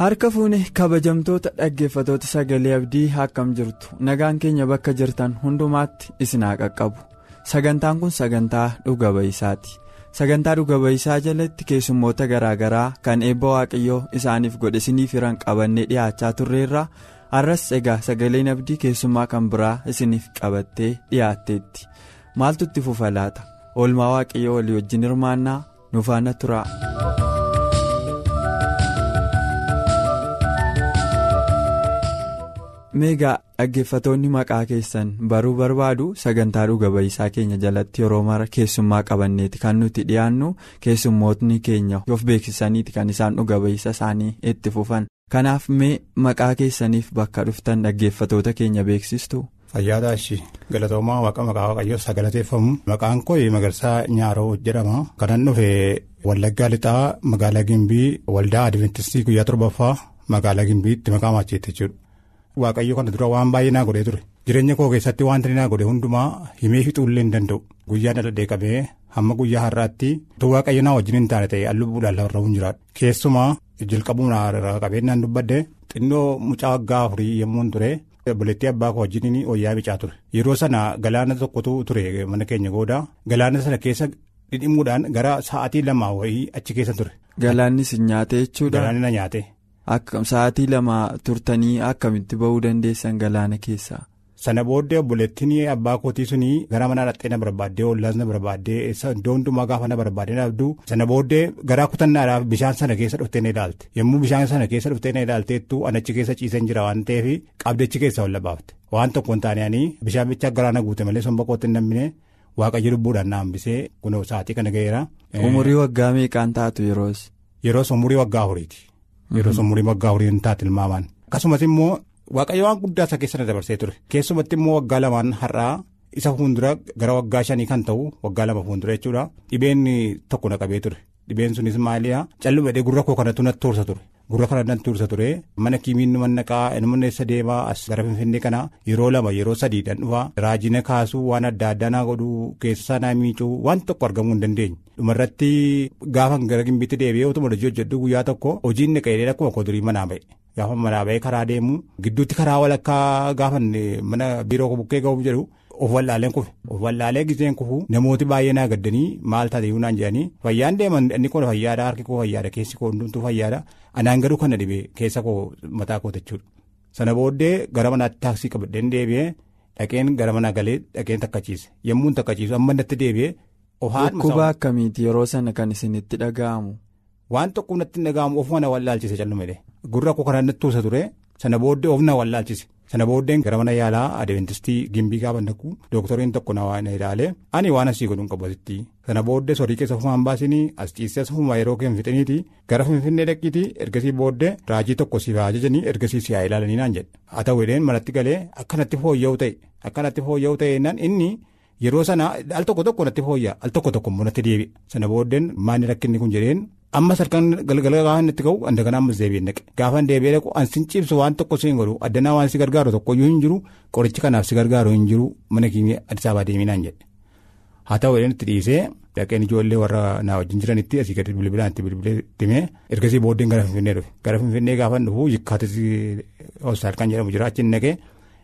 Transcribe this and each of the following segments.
Harka fuune kabajamtoota dhaggeeffatoota sagalee abdii akkam jirtu? Nagaan keenya bakka jirtan hundumaatti isin haa qaqqabu. Sagantaan kun sagantaa dhuga ba'isaati sagantaa dhuga ba'isaa jalatti keessummoota garaagaraa kan eebba waaqayyoo isaaniif godhe isiniif hiran qabannee dhiyaachaa turreerra har'as egaa sagaleen abdii keessummaa kan biraa isiniif qabattee dhiyaatteetti. Maaltu itti fufa laata oolmaa waaqayyoo walii wajjin hirmaannaa. Nufaana tura. Meegaa dhaggeeffatoonni maqaa keessan baruu barbaadu sagantaa dhuga ba'isaa keenya jalatti yeroo mara keessummaa qabanneeti. Kan nuti dhiyaannu keessummootni keenya of beeksisaniiti. Kan isaan dhuga ba'isa isaanii itti fufan. Kanaaf mee maqaa keessaniif bakka dhuftan dhaggeeffatoota keenya beeksistu. Fayyaa ishii. Galatoomaa waaqa maqaa waaqayyoo sagalateeffamu. Maqaan koo magarsaa nyaaroo jedhama. Kanan dhufe wallaggaa lixaa magaalaa gimbii waldaa adventistii guyyaa torbaffaa magaalaa gimbiitti maqaa maacheetti jechuudha. Waaqayyo kana dura waan baay'ee naa godhee ture jireenya koo keessatti wanta naa godhe hundumaa himee fixuullee hin danda'u guyyaa dhadhee qabee hamma guyyaa har'aatti utuu waaqayyo naa wajjin hin taane ta'e lubbuudhaan lafarra hin jiraadhu keessumaa jalqabuu irraa qabeenyaan dubbadde xinnoo mucaa waggaa afurii yommuu ture obboleettii abbaa koo wajjin wayyaa bicaa ture yeroo sana galaana tokkotu ture mana keenya goodaa galaana sana keessa dhidhimuudhaan gara sa'aatii lamaa wayii achi keessa ture. Galaannis nyaate jechuudha. Galaanni na nyaate. Sa'aatii lama turtanii akkamitti ba'uu dandeessan galaana keessaa. Sana booddee obboleettiin abbaa kootii suni gara mana dhaqxee na barbaaddee ollaas na barbaaddee iddoo hundumaa gaafa na barbaaddee abduu sana booddee garaa kutannaadhaaf bishaan sana keessa dhuftee na ilaalte yommuu bishaan sana keessa dhuftee na ilaalteettu anachi keessa ciisan jira waan ta'eef qabdeechi keessa ol labaafte waan tokko hin taane bishaan bichaa garaa na guute malee somba kootti hin namne waaqayyo lubbuudhaan na hambisee kunoo sa'aatii kana ga'eera. Umurii waggaa meeqaan taatu yeroos. Yeroos umurii waggaa afuriiti. Yeroo umurii waggaa afurii hin taate ilmaamaan. Akkasumas immoo waaqayyo waan guddaa isa keessa dabarsee ture. Keessumatti immoo waggaa lamaan har'aa isa fuuldura gara waggaa shanii kan ta'u waggaa lama fuuldura jechuudha. Dhibeen tokko na qabee ture. Dhibeen sunis maaliyaa callumadhee gurra koo kanatu natti tursa ture. Gurra kana natti tursa ture. Mana kiimiin nu mannaqaa inni eessa deemaa as gara finfinnee kana yeroo lama yeroo sadiidhaan dhufa. Raajina kaasuu waan adda addaa naa godhuu keessa naa miicuu waan tokko argamuu hin dandeenye. Dhumarratti gaafa gara gimbiitti deebi'ee otuma hojii hojjedhu guyyaa tokko hojiin naqee akkuma koo durii manaa ba'e. Gaafa manaa ba'ee karaa deemu gidduutti karaa walakkaa gaafa mana biiroo bukkee ga'uuf jedhu. Of wallaaleen kufe of wallaalee giseen kufu namooti baay'ee naa gaddanii maal taatee naan jedhanii fayyaan deeman inni kun fayyaadha harki koo fayyaadha keessi koo hundumtuu fayyaadha anaan garuu kana dhibee keessa koo mataa koo jechuudha. Sana booddee gara manaatti taaksii qabadheen deebi'ee dhaqeen gara manaa galee dhaqeen takkachiise yommuu takkachiisu amma natti deebi'ee. Dhukkuba akkamiiti yeroo sana kan isinitti dhaga'amu. Waan tokko natti dhaga'amu ofuma na wallaalchise callume gurra koo kana natti tuusa ture sana booddee of na wallaalchise. Sana booddeen gara mana yaalaa adventistii gimbii gaafa naqu dooktoriin tokko na waan ilaalee ani waan asii godhuun qabu asitti. Sana booddee sorii keessa fumaan baasinii as ciisee fumaa yeroo keenya fixaniiti gara finfinnee dhaqiiti ergasii booddee raajii tokko siif ajajanii ergasii si'aa ilaalanii naan jedhe. Haa ta'u jedheen manatti galee akkanatti fooyya'u ta'e akkanatti fooyya'u ta'e naan inni yeroo sana al tokko tokko natti fooyya'a al tokko tokko immoo natti deebi'a. Sana booddeen maanni rakkinni kun jedheen. Amma sarkaan galgala gaafa inni itti ka'u andaganaa ammas deebi'ee naqe gaafa deebi'ee dhaqu an sin cibsu waan tokko siin godhu addanaa waan si gargaaru tokko iyyuu hin jiru qorichi kanaaf si gargaaru hin jiru mana keenya Addis Ababaa deeminaan jedhe haa ta'u jedheen itti dhiisee dhaqeen ijoollee warra naa wajjin jiranitti asii gadi bilbilaan itti bilbilee timee ergasii booddeen gara finfinnee dhufe gara finfinnee gaafa dhufu yikkaatis hospitaal kan jedhamu jira achi naqee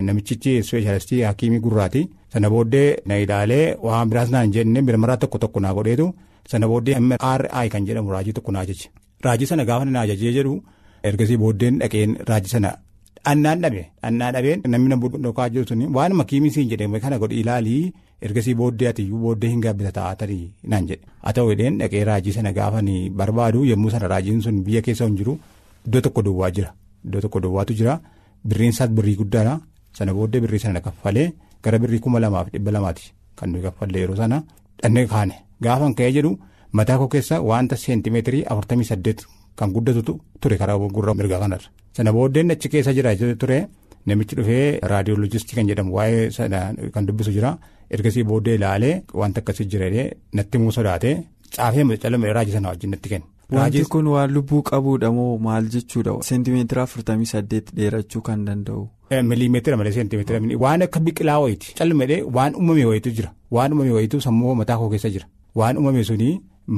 namichichi ispeeshaalistii hakiimii gurraati sana booddee na ilaalee waan biraas naan jenne birmaraa tokko tokko naa godheetu. Sana booddee MRI kan jedhamu raajii tokko na ajaje. Raajii sana gaafa na ajajee jedhu ergasii booddeen dhaqeen raajii sana dhannaan dhabe dhannaa dhabeen namni na dhokaa jiru suni waanuma kiimisiin jedhame kana godhi ilaalii ergasii booddee atiyyuu booddee hin gaabbisa taa'atanii naan jedhe. Haa ta'u jedheen dhaqee raajii sana gaafa barbaadu yommuu sana raajiin sun biyya keessa hin jiru iddoo tokko duwwaa jira. Iddoo tokko duwwaatu jira. Birriin isaas birrii guddaadha. Sana booddee birrii sana kaffalee gara birrii kuma lamaaf dhibba lamaati. Kan nuyi kaffallee yeroo sana dhannee kaane gaafan ka'ee jedhu mataa koo keessa wanta seentimeetirii afurtamii saddeet kan guddatutu ture karaa gurra mirgaa kanarra. Sana booddeen achi keessa jira ture namichi dhufee raadiyooloojistii kan jedhamu waa'ee sana kan dubbisu jira. Ergasii booddee ilaalee wanta akkasii jira natti immoo sodaatee caafee calame raajii sana wajjin natti kenna. Wanti kun waan lubbuu qabuudha moo maal jechuudha? Seentimeetira afurtamii saddeet dheerachuu kan danda'u. Milimeetira malee seentimeetira waan akka biqilaa wayiiti. Calmadhee waan uumame wayiitu jira. Waan uumame wayiitu sammuu mataa koo keessa jira waan uumame suni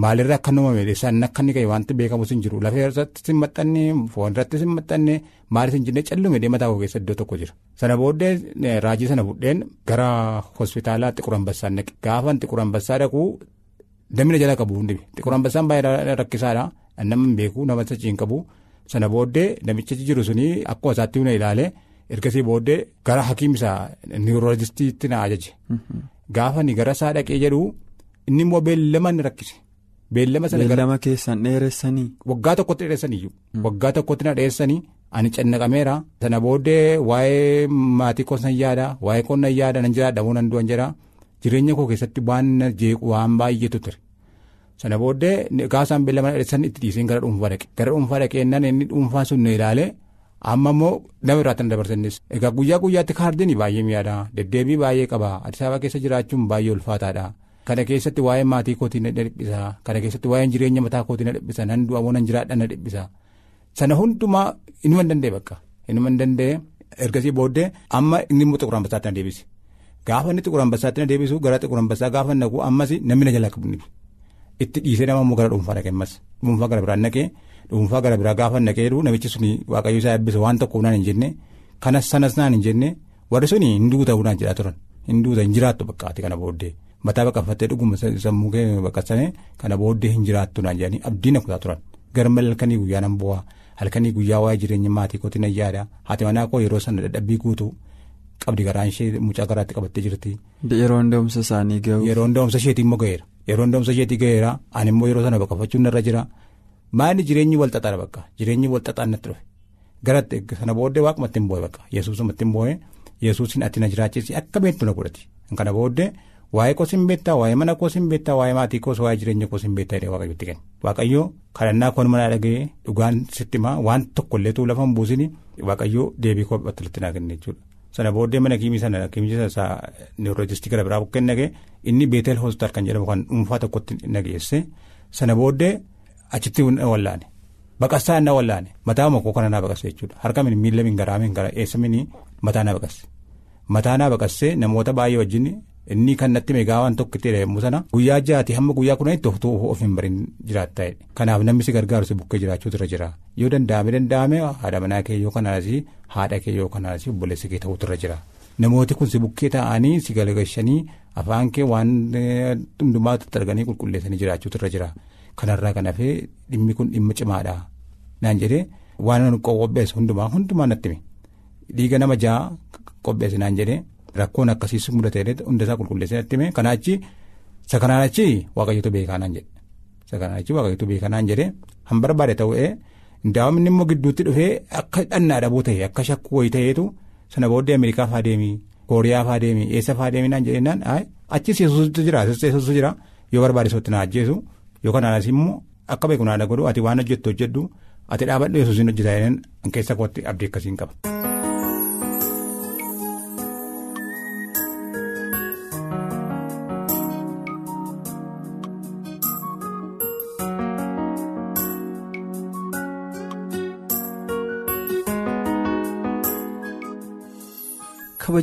maalirra akka uumame san akka inni ka'e wanti beekamus hin jiru. Lafee irratti hin maxxanne foon irratti hin maxxanne maalis hin jenne callumadhee mataa koo keessa iddoo tokko jira. Sana booddee raajii sana budheen gara hospitaalaa xiqurambassaan dhaqe gaafan xiqurambassaa dhaquu damina jala qabu hundi. Xiqurambassaan baay'ee rakkisaadha nama hin beeku nama sachiin qabu. Sana booddee namichi jiru suni akkuma isaatti na ilaale. ergasii booddee gara hakiimsaa niwuroolojistiitti na ajaje. gaafa ni gara isaa dhaqee jedhu inni immoo beellama ni rakkise. beellama sana gara beellama keessan dheeressanii. waggaa tokkotti dheeressaniyyuu. waggaa tokkotti na dheeressanii ani cannaqameera. sana booddee waa'ee maatii koo nan yaada waa'ee koo nan yaada nan jiraadha moo nan du'an jedha jireenya koo keessatti waan jeequ waan baay'eetu ture. sana booddee gaasaan beellama dheeressan itti dhiiseen gara dhuunfaa dhaqe gara dhuunfaa dhaqee nan inni dhuunfaa sun na ilaalee. amma immoo nama irraa kan dabarsannis egaa guyyaa guyyaatti kaardiin baay'ee mi'aadha deddeebii baay'ee qaba Addis Ababa keessa jiraachuun baay'ee ulfaataadha kana keessatti waa'ee maatii kootii na dhiphisa kana keessatti waa'een jireenya mataa kootii na dhiphisa nan du'a nan jiraadha na dhiphisa sana hundumaa inni man danda'e bakka. Inni man danda'e ergasii booddee amma inni immoo xiquur ambassaatti na deebise gaafa inni xiquur ambassaatti na deebisu gara xiquur ambassaa gaafa naqu ammas namni na jalaa qabu itti dhiisee nama immoo gara dhuunfaa dhaqe ammas. Dhuunfaa gara biraan naqee. dhuunfaa gara biraa gaafa naqeeru namichi suni waaqayyo isaa eebbise waan tokko naan hin jenne kanas sanas naan hin jenne. Warri suni hin duuta naan jedhaa turan. Hin duuta hin jiraattu bakkaati kana booddee mataa baqaffattee dhuguma sammuu kee baqassane kana booddee hin jiraattu naan jedhanii abdiin akutaa turan. Garmalee halkanii guyyaa nan bu'aa. Halkanii guyyaa waa'ee jireenya maatii kootii nan yaada. Haati manaa koo yeroo sana dadhabbii guutu qabdi garaan ishee mucaa garaatti qabattee jirti. yeroon da'umsa isaanii ga'u. yeroon da'umsa isheetii immoo ga'eera. Yeroon da'umsa isheetii ga'eera ani immoo yeroo sana baqaffachuun narra jira. Maali jireenyi wal xaxaadha bakka? Jireenyi wal xaxaan natti dhufe. Garatti sana booddee waaqumatti hin boo'e bakka. Yesuusumatti hin boo'e yesuusin ati na jiraachisi akka beektu na godhati. Kana booddee waa'ee koos hin beektaa waa'ee mana koos hin beektaa waa'ee maatii koos waa'ee jireenya koos hin beektaa jedhee waaqayyotti kenna waaqayyoo kadhannaa koon mana dhaga'ee dhugaan sitti himaa waan tokkollee tuu lafa hin buusini waaqayyoo deebii koo battalatti naa kenna jechuudha. sana booddee mana kiimii sana kiimii sana niwuroojistii gara biraa bukkee nagee inni beetel hospitaal kan jedhamu kan dhuunfaa tokkotti nageesse sana booddee. achitti na wallaane. Baqassaa na wallaane. Mataa makoo kana naa baqasse jechuudha. Harka min miila min garaa min gara eessa min mataa naa baqasse. Mataa naa baqassee namoota baay'ee wajjin inni kan natti meegaa waan tokko itti yommuu sana guyyaa jaati hamma guyyaa kudhanitti of of hin barin jiraatta kanaaf namni si gargaaru si bukkee jiraachuutu irra jira. Yoo danda'ame danda'ame haadha manaa kee yoo kanaas haadha kee yoo kanaas obboleessa kee ta'uutu irra jira. Namooti kun si bukkee ta'anii si galgashanii afaan kee waan hundumaatti arganii qulqulleessanii jiraachuutu irra jira. Kanarraa kan hafee dhimmi kun dhimma cimaadha. Naan jedhee waan qopheessu hundumaa hundumaa natti dhiiga nama ja'a qopheesse naan jedhee rakkoon akkasiis mudatee hundasaa qulqulleessee natti hime kanaa achi isa kanaan achi waaqayyoota beekaa naan jedhe isa kanaan achi waaqayyoota beekaa naan jedhee han barbaade ta'ee daawwamni immoo gidduutti dhufee akka dhannaa dhabuu ta'e akka shakkuu wayii ta'eetu sana booddee Ameerikaa faa deemii Kooriyaa faa deemii eessa faa deemii naan jedhee naan achis yesuusitu jira yesuusitu jira yoo barbaade sootti na ajjeesu. Yookaan anas immoo akka beeku naannoo godhu ati waan hojjettu hojjedhu ati dhaabadhu yesuusin hojjetaa jedheen keessa kootti abdii akkasiin qaba.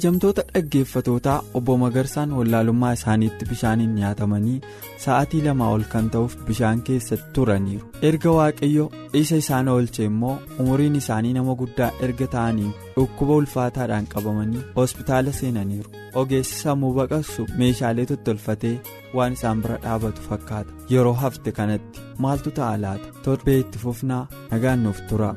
Kabajamtoota dhaggeeffatootaa obbo Magarsaan wallaalummaa isaaniitti bishaaniin nyaatamanii sa'aatii lamaa ol kan ta'uuf bishaan keessa turaniiru. Erga waaqayyo isa isaan oolche immoo umuriin isaanii nama guddaa erga ta'anii dhukkuba ulfaataadhaan qabamanii hospitaala seenaniiru. Ogeessi sammuu baqaqsu meeshaalee tottolfatee waan isaan bira dhaabatu fakkaata. Yeroo hafte kanatti maaltu ta'a laata? Torbee itti fufnaa nagaan nuuf tura.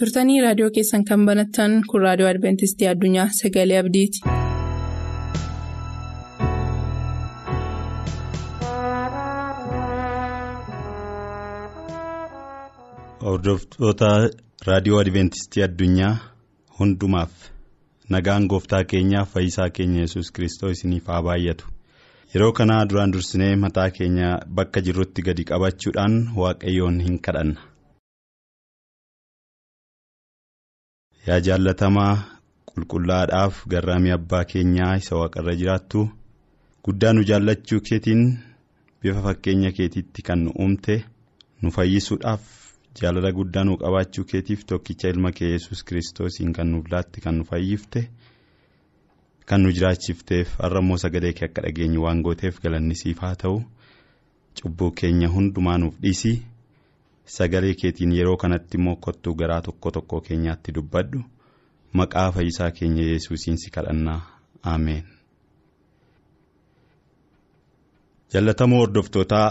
Turtanii raadiyoo keessan kan banattan kun raadiyoo adventistii addunyaa sagalee abdiiti. Hordoftoota raadiyoo Adventistii addunyaa hundumaaf nagaan gooftaa keenyaa fayyisaa keenya yesus Kiristoos isiniif haa baay'atu. Yeroo kanaa duraan dursinee mataa keenya bakka jirrutti gadi qabachuudhaan waaqayyoon hin kadhanna. Yaa jaallatamaa qulqullaadhaaf garraamii abbaa keenyaa isa waaqarra jiraattu guddaa nu jaallachuu keetiin bifa fakkeenya keetiitti kan nu uumte nu fayyisuudhaaf jaalala guddaa nu qabaachuu keetiif tokkicha ilma kee yesus kiristoosiin kan nuuf laatte kan nu fayyifte kan nu jiraachifteef har'a immoo sagalee kee akka dhageenyu waan gooteef galanni siif haa ta'u. Cubbuu keenya hundumaa nuuf dhiisi. Sagalee keetiin yeroo kanatti immoo kottuu garaa tokko tokko keenyaatti dubbadhu. Maqaa fayyisaa keenya yesuusiin si kadhannaa. Ameen. jallatamoo hordoftootaa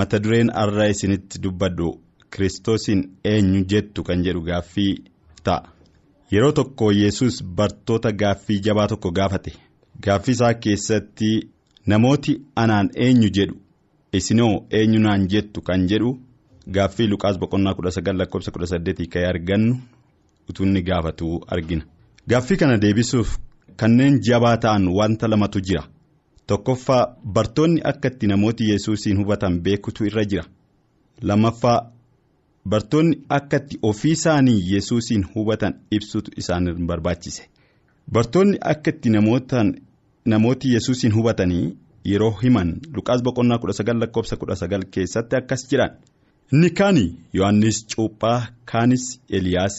mata dureen har'a isinitti dubbadhu kiristoosiin eenyu jettu kan jedhu gaaffii ta'a yeroo tokko yesus bartoota gaaffii jabaa tokko gaafate gaaffii isaa keessatti namooti anaan eenyu jedhu isinoo eenyu naan jettu kan jedhu gaaffii luqaas boqonnaa kudha sagal lakkoofsa kudha saddeetii ka'ee argannu utuu inni gaafatu argina. Gaaffii kana deebisuuf kanneen jabaa ta'an wanta lamatu jira. Tokkoffaa bartoonni akka itti namooti yesuusiin hubatan beekutu irra jira. Lammaffaa bartoonni akka itti ofii isaanii yesuusiin hubatan ibsutu isaan barbaachise. Bartoonni akka itti namooti yesuusiin hubatanii yeroo himan Luqaas boqonnaa kudha sagal lakkoofsa kudha sagal keessatti akkas jedhan. Inni kaani Yohaannis Cuuphaa kaanis Eliyaas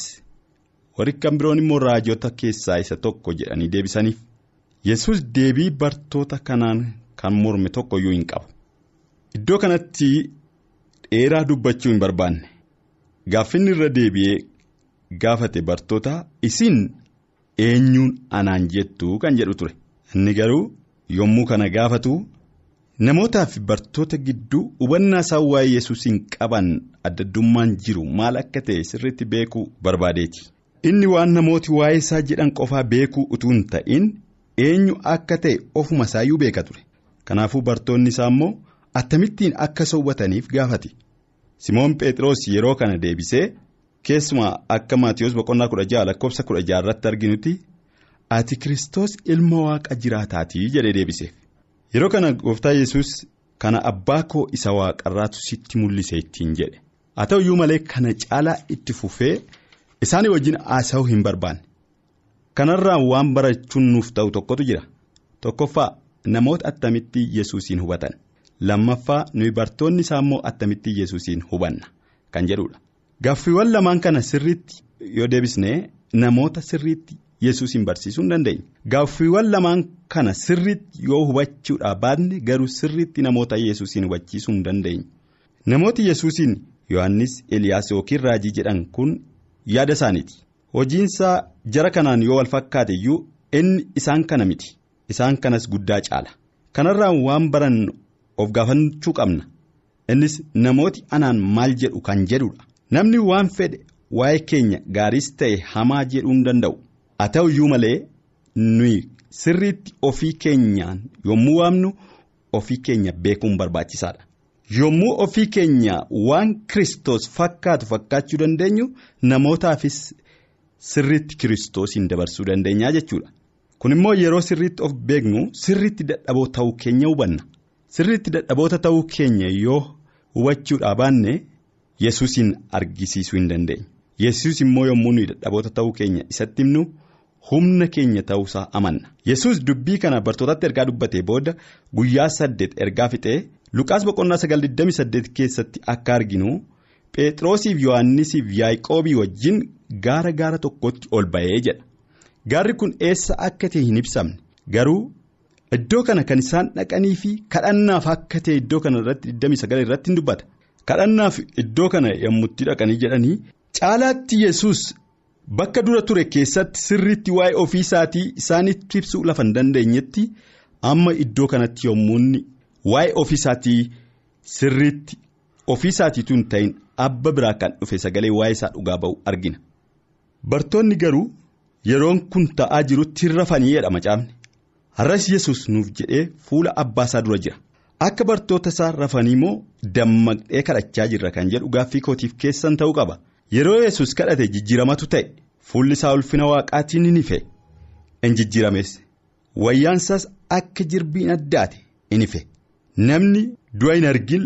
warri kan biroon immoo raajota keessaa isa tokko jedhanii deebisaniif. yesus deebii bartoota kanaan kan morme tokko iyyuu hin qabu. Iddoo kanatti dheeraa dubbachuu hin barbaanne. Gaaffinni irra deebi'ee gaafate bartoota isin eenyuun anaan jettu kan jedhu ture. Inni garuu yommuu kana gaafatu namootaa fi bartoota gidduu hubannaa isaan waa'ee yesuusiin qaban addaddummaan jiru maal akka ta'e sirriitti beekuu barbaadeeti. Inni waan namooti waa'ee isaa jedhan qofaa beekuu utuu hin ta'in eenyu akka ta'e ofuma isaayyuu beeka ture. Kanaafuu bartoonni isaa immoo akkamittiin akka isa hubataniif gaafate. Simoon Phexros yeroo kana deebisee keessumaa akka Maatiyoos boqonnaa kudha ja'a lakkoofsa kudha ja'a irratti arginuti ati Kiristoos ilma waaqa jiraataatii jedhee deebiseef. Yeroo kana gooftaa yesus kana abbaa koo isa waaqarraatu sitti mul'ise ittiin jedhe. Haa ta'uyyuu malee kana caalaa itti fufee isaanii wajjin haasa'uu hin barbaanne. Kanarraa waan barachuun nuuf ta'u tokkotu jira. Tokkoffaa namoota attamitti yesuusiin hubatan. Lammaffaa nuyi bartoonni isaa immoo attamitti yesuusiin hubanna kan jedhudha. Gaaffiiwwan lamaan kana sirriitti yoo deebisnee namoota sirriitti yesuusiin barsiisuu hin dandeenya. Gaaffiiwwan lamaan kana sirriitti yoo hubachuudhaa baanne garuu sirriitti namoota yesuusiin hubachiisuu hin dandeenya. Namooti yesuusiin Yohaannis Eliyaas yookiin Raajii jedhan kun yaada isaaniiti. Hojiinsaa jara kanaan yoo wal fakkaate iyyuu inni isaan kana miti. Isaan kanas guddaa caala. Kanarraan waan baran of gaafachuu qabna. Innis namooti anaan maal jedhu kan jedhudha. Namni waan fedhe waa'ee keenya gaariis ta'e hamaa jedhuu hin danda'u. Haa ta'u iyyuu malee nuyi sirriitti ofii keenyaan yommuu waamnu ofii keenya beekuun barbaachisaadha. Yommuu ofii keenya waan Kiristoos fakkaatu fakkaachuu dandeenyu namootaafis sirriitti Kiristoosiin dabarsuu dandeenya jechuudha. Kun immoo yeroo sirriitti of beeknu sirriitti dadhaboo ta'uu keenya hubanna. Sirriitti dadhaboota ta'uu keenya yoo hubachuudhaa baanne Yesuusiin argisiisuu hin dandeenya. Yesuus immoo yommuu nuyi dadhaboota ta'uu keenya isatti himnu humna keenya ta'uusaa amanna. Yesuus dubbii kana bartootatti ergaa dubbatee booda guyyaa saddeet ergaa fixee Luqaas boqonnaa sagal 28 keessatti akka arginu Phexrosiif Yohaannisiif Yaaqoobii wajjin gaara gaara tokkotti ol ba'ee jedha. Gaarri kun eessa akka ta'e hin ibsamne garuu iddoo kana kan isaan dhaqanii fi kadhannaaf akka ta'e iddoo kana irratti 29 irratti hin dubbata. Kadhannaaf iddoo kana yommutti dhaqanii jedhanii caalaatti yesus bakka dura ture keessatti sirriitti waa'ee ofii isaatii isaanitti ibsuu lafa hin dandeenyetti amma iddoo kanatti yommuun waa'ee ofii isaatii sirriitti ofii isaatiitu hin ta'in abba biraa kan dhufe sagalee waa'ee isaa dhugaa ba'u argina. Bartoonni garuu yeroon kun ta'aa jirutti hin rafanii jedha macaafni. Har'as yesus nuuf jedhee fuula abbaa isaa dura jira. Akka bartoota isaa rafanii moo dammaqxee kadhachaa jirra kan jedhu gaaffii kootiif keessan ta'uu qaba. Yeroo yesus kadhate jijjiiramatu ta'e fuulli isaa ulfina waaqaatiin ni ife. In jijjiirames wayyaansaas akka jirbiin addaate in ife. Namni du'a hin argin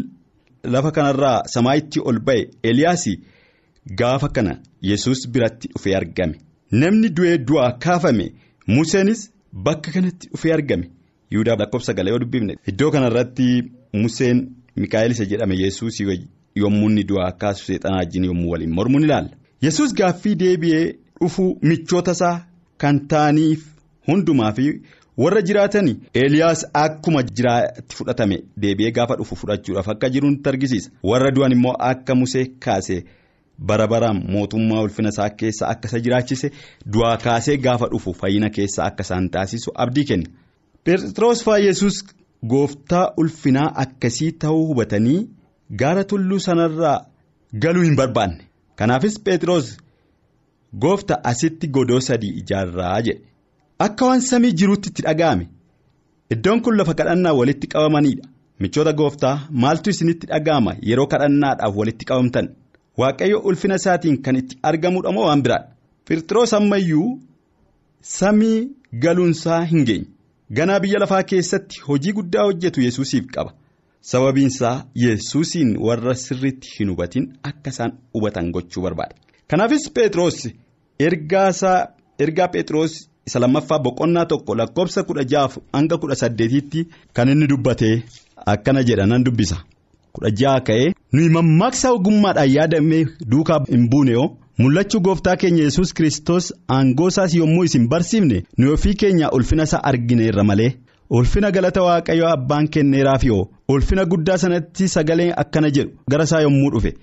lafa kanarraa samaayitti ol ba'e Eliyaas gaafa kana yesus biratti dhufee argame. Namni du'ee du'aa kaafame Museenis bakka kanatti dhufee argame. Yihudaa lakkoofsa galee yoo dubbifne iddoo kanarratti Museen Mikaa'el isa jedhame yesus yommuu inni du'aa kaasu seexanaa wajjin yommuu waliin mormuun ilaalla. Yesus gaaffii deebi'ee dhufuu michoota isaa kan ta'aniif hundumaa fi warra jiraatanii Eeliyaas akkuma jiraatti fudhatame deebi'ee gaafa dhufu fudhachuudhaaf akka jiru nutti argisiisa. Warra du'an immoo akka Musee kaase bara baraan mootummaa ulfina isaa keessa akka isa jiraachise du'aa kaasee gaafa dhufu fayyina keessa akka isaan taasisu abdii kenna. Phexros faa Yesus gooftaa ulfinaa akkasii ta'uu hubatanii gaara tulluu sanarraa galuu hin barbaanne. Kanaafis Phexros goofta asitti godoo sadii ijaarraa jedhe. Akka waan samii jiruutti itti dhaga'ame. Iddoon kun lafa kadhannaa walitti qabamanidha. michoota gooftaa maaltu isinitti dhaga'ama yeroo kadhannaadhaaf walitti qabamtan waaqayyo ulfina isaatiin kan itti argamudha moo waan biraadha. Phexros ammayyuu samii galuunsaa hin geenye. Ganaa biyya lafaa keessatti hojii guddaa hojjetu yesuusiif qaba. Sababiinsaa yesuusiin warra sirriitti hin hubatin akka isaan hubatan gochuu barbaada kanaafis phexros ergaa phexros isa lammaffaa boqonnaa tokko lakkoobsa kudha jaha hanga kudha saddeetiitti kan inni dubbate akkana jedha nan dubbisa kudha jaha ka'ee nuyi mammaaksa ogummaadhaan yaadamee duukaa hin buune yoo mul'achuu gooftaa keenya yesus kristos aangoo isaas yommuu isin barsiifne nuyi ofii keenya ulfina isaa argineerra malee ulfina galata waaqayyoo abbaan kenneeraaf yoo ulfina guddaa sanatti sagalee akkana jedhu gara isaa yommuu dhufe.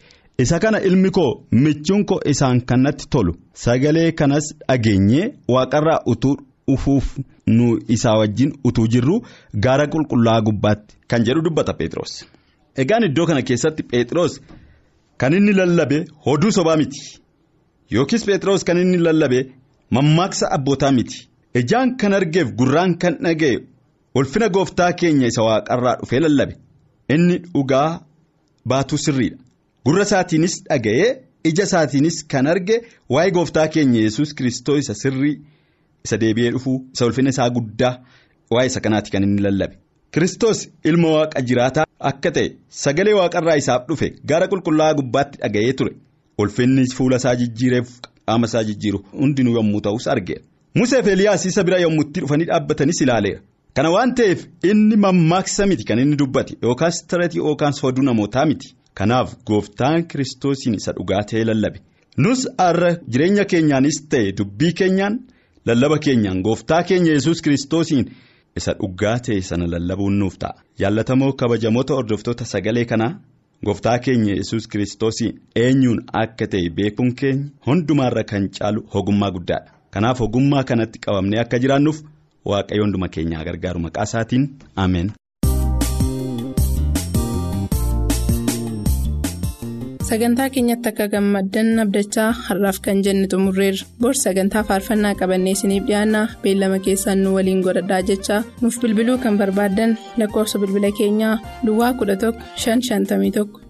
isa kana ilmi koo michuun koo isaan kanatti tolu sagalee kanas dhageenyee waaqarraa utuu dhufuuf nu isaa wajjin utuu jirru gaara qulqullaa'aa gubbaatti kan jedhu dubbata Pheexroos. Egaan iddoo kana keessatti Pheexroos kan inni lallabe hoduu sobaa miti. Yookiis Pheexroos kan inni lallabe mammaaksa abbootaa miti. Ijaan kan argeef gurraan kan dhaga'e ulfina gooftaa keenya isa waaqarraa dhufee lallabe. Inni dhugaa baatuu sirriidha. gurra isaatiinis dhaga'ee ija isaatiinis kan arge waa'ee gooftaa keenya yesus kristoo isa sirrii isa deebi'ee dhufuu isa ulfina isaa guddaa waa'ee isa kanaati kan inni lallabe. Kristos ilma waaqa jiraataa akka ta'e sagalee waaqarraa isaaf dhufe gara qulqullaa'aa gubbaatti dhaga'ee ture. Ulfinni fuula isaa jijjiireef qaama isaa jijjiiru hundinuu yommuu ta'us argeera. Museef eliyaas isa bira yommuu itti dhufanii dhaabbatanis ilaaleera. Kana waan ta'eef inni mammaaksa miti kan inni dubbate yookaas tireetii yookaan sooduu namootaa miti. kanaaf gooftaan kiristoosiin isa dhugaa ta'e lallabe. Nus har'a jireenya keenyaanis ta'e dubbii keenyaan lallaba keenyaan gooftaa keenya yesus kiristoosiin isa dhugaa ta'e sana lallabuun nuuf ta'a. Jaallatamoo kabajamoota hordoftoota sagalee kanaa gooftaa keenya yesus kiristoosiin eenyuun akka ta'e beekuun keenya hundumaarra kan caalu ogummaa guddaadha kanaaf ogummaa kanatti qabamnee akka jiraannuuf waaqayyo hunduma keenyaa gargaaru maqaa isaatiin ameen. Sagantaa keenyatti akka gammaddan abdachaa har'aaf kan jenne xumurreerra bor sagantaa faarfannaa qabannee isiniif dhiyaanna beellama keessaan nu waliin godhadhaa jechaa nuuf bilbiluu kan barbaaddan lakkoofsa bilbila keenyaa duwwaa 11 551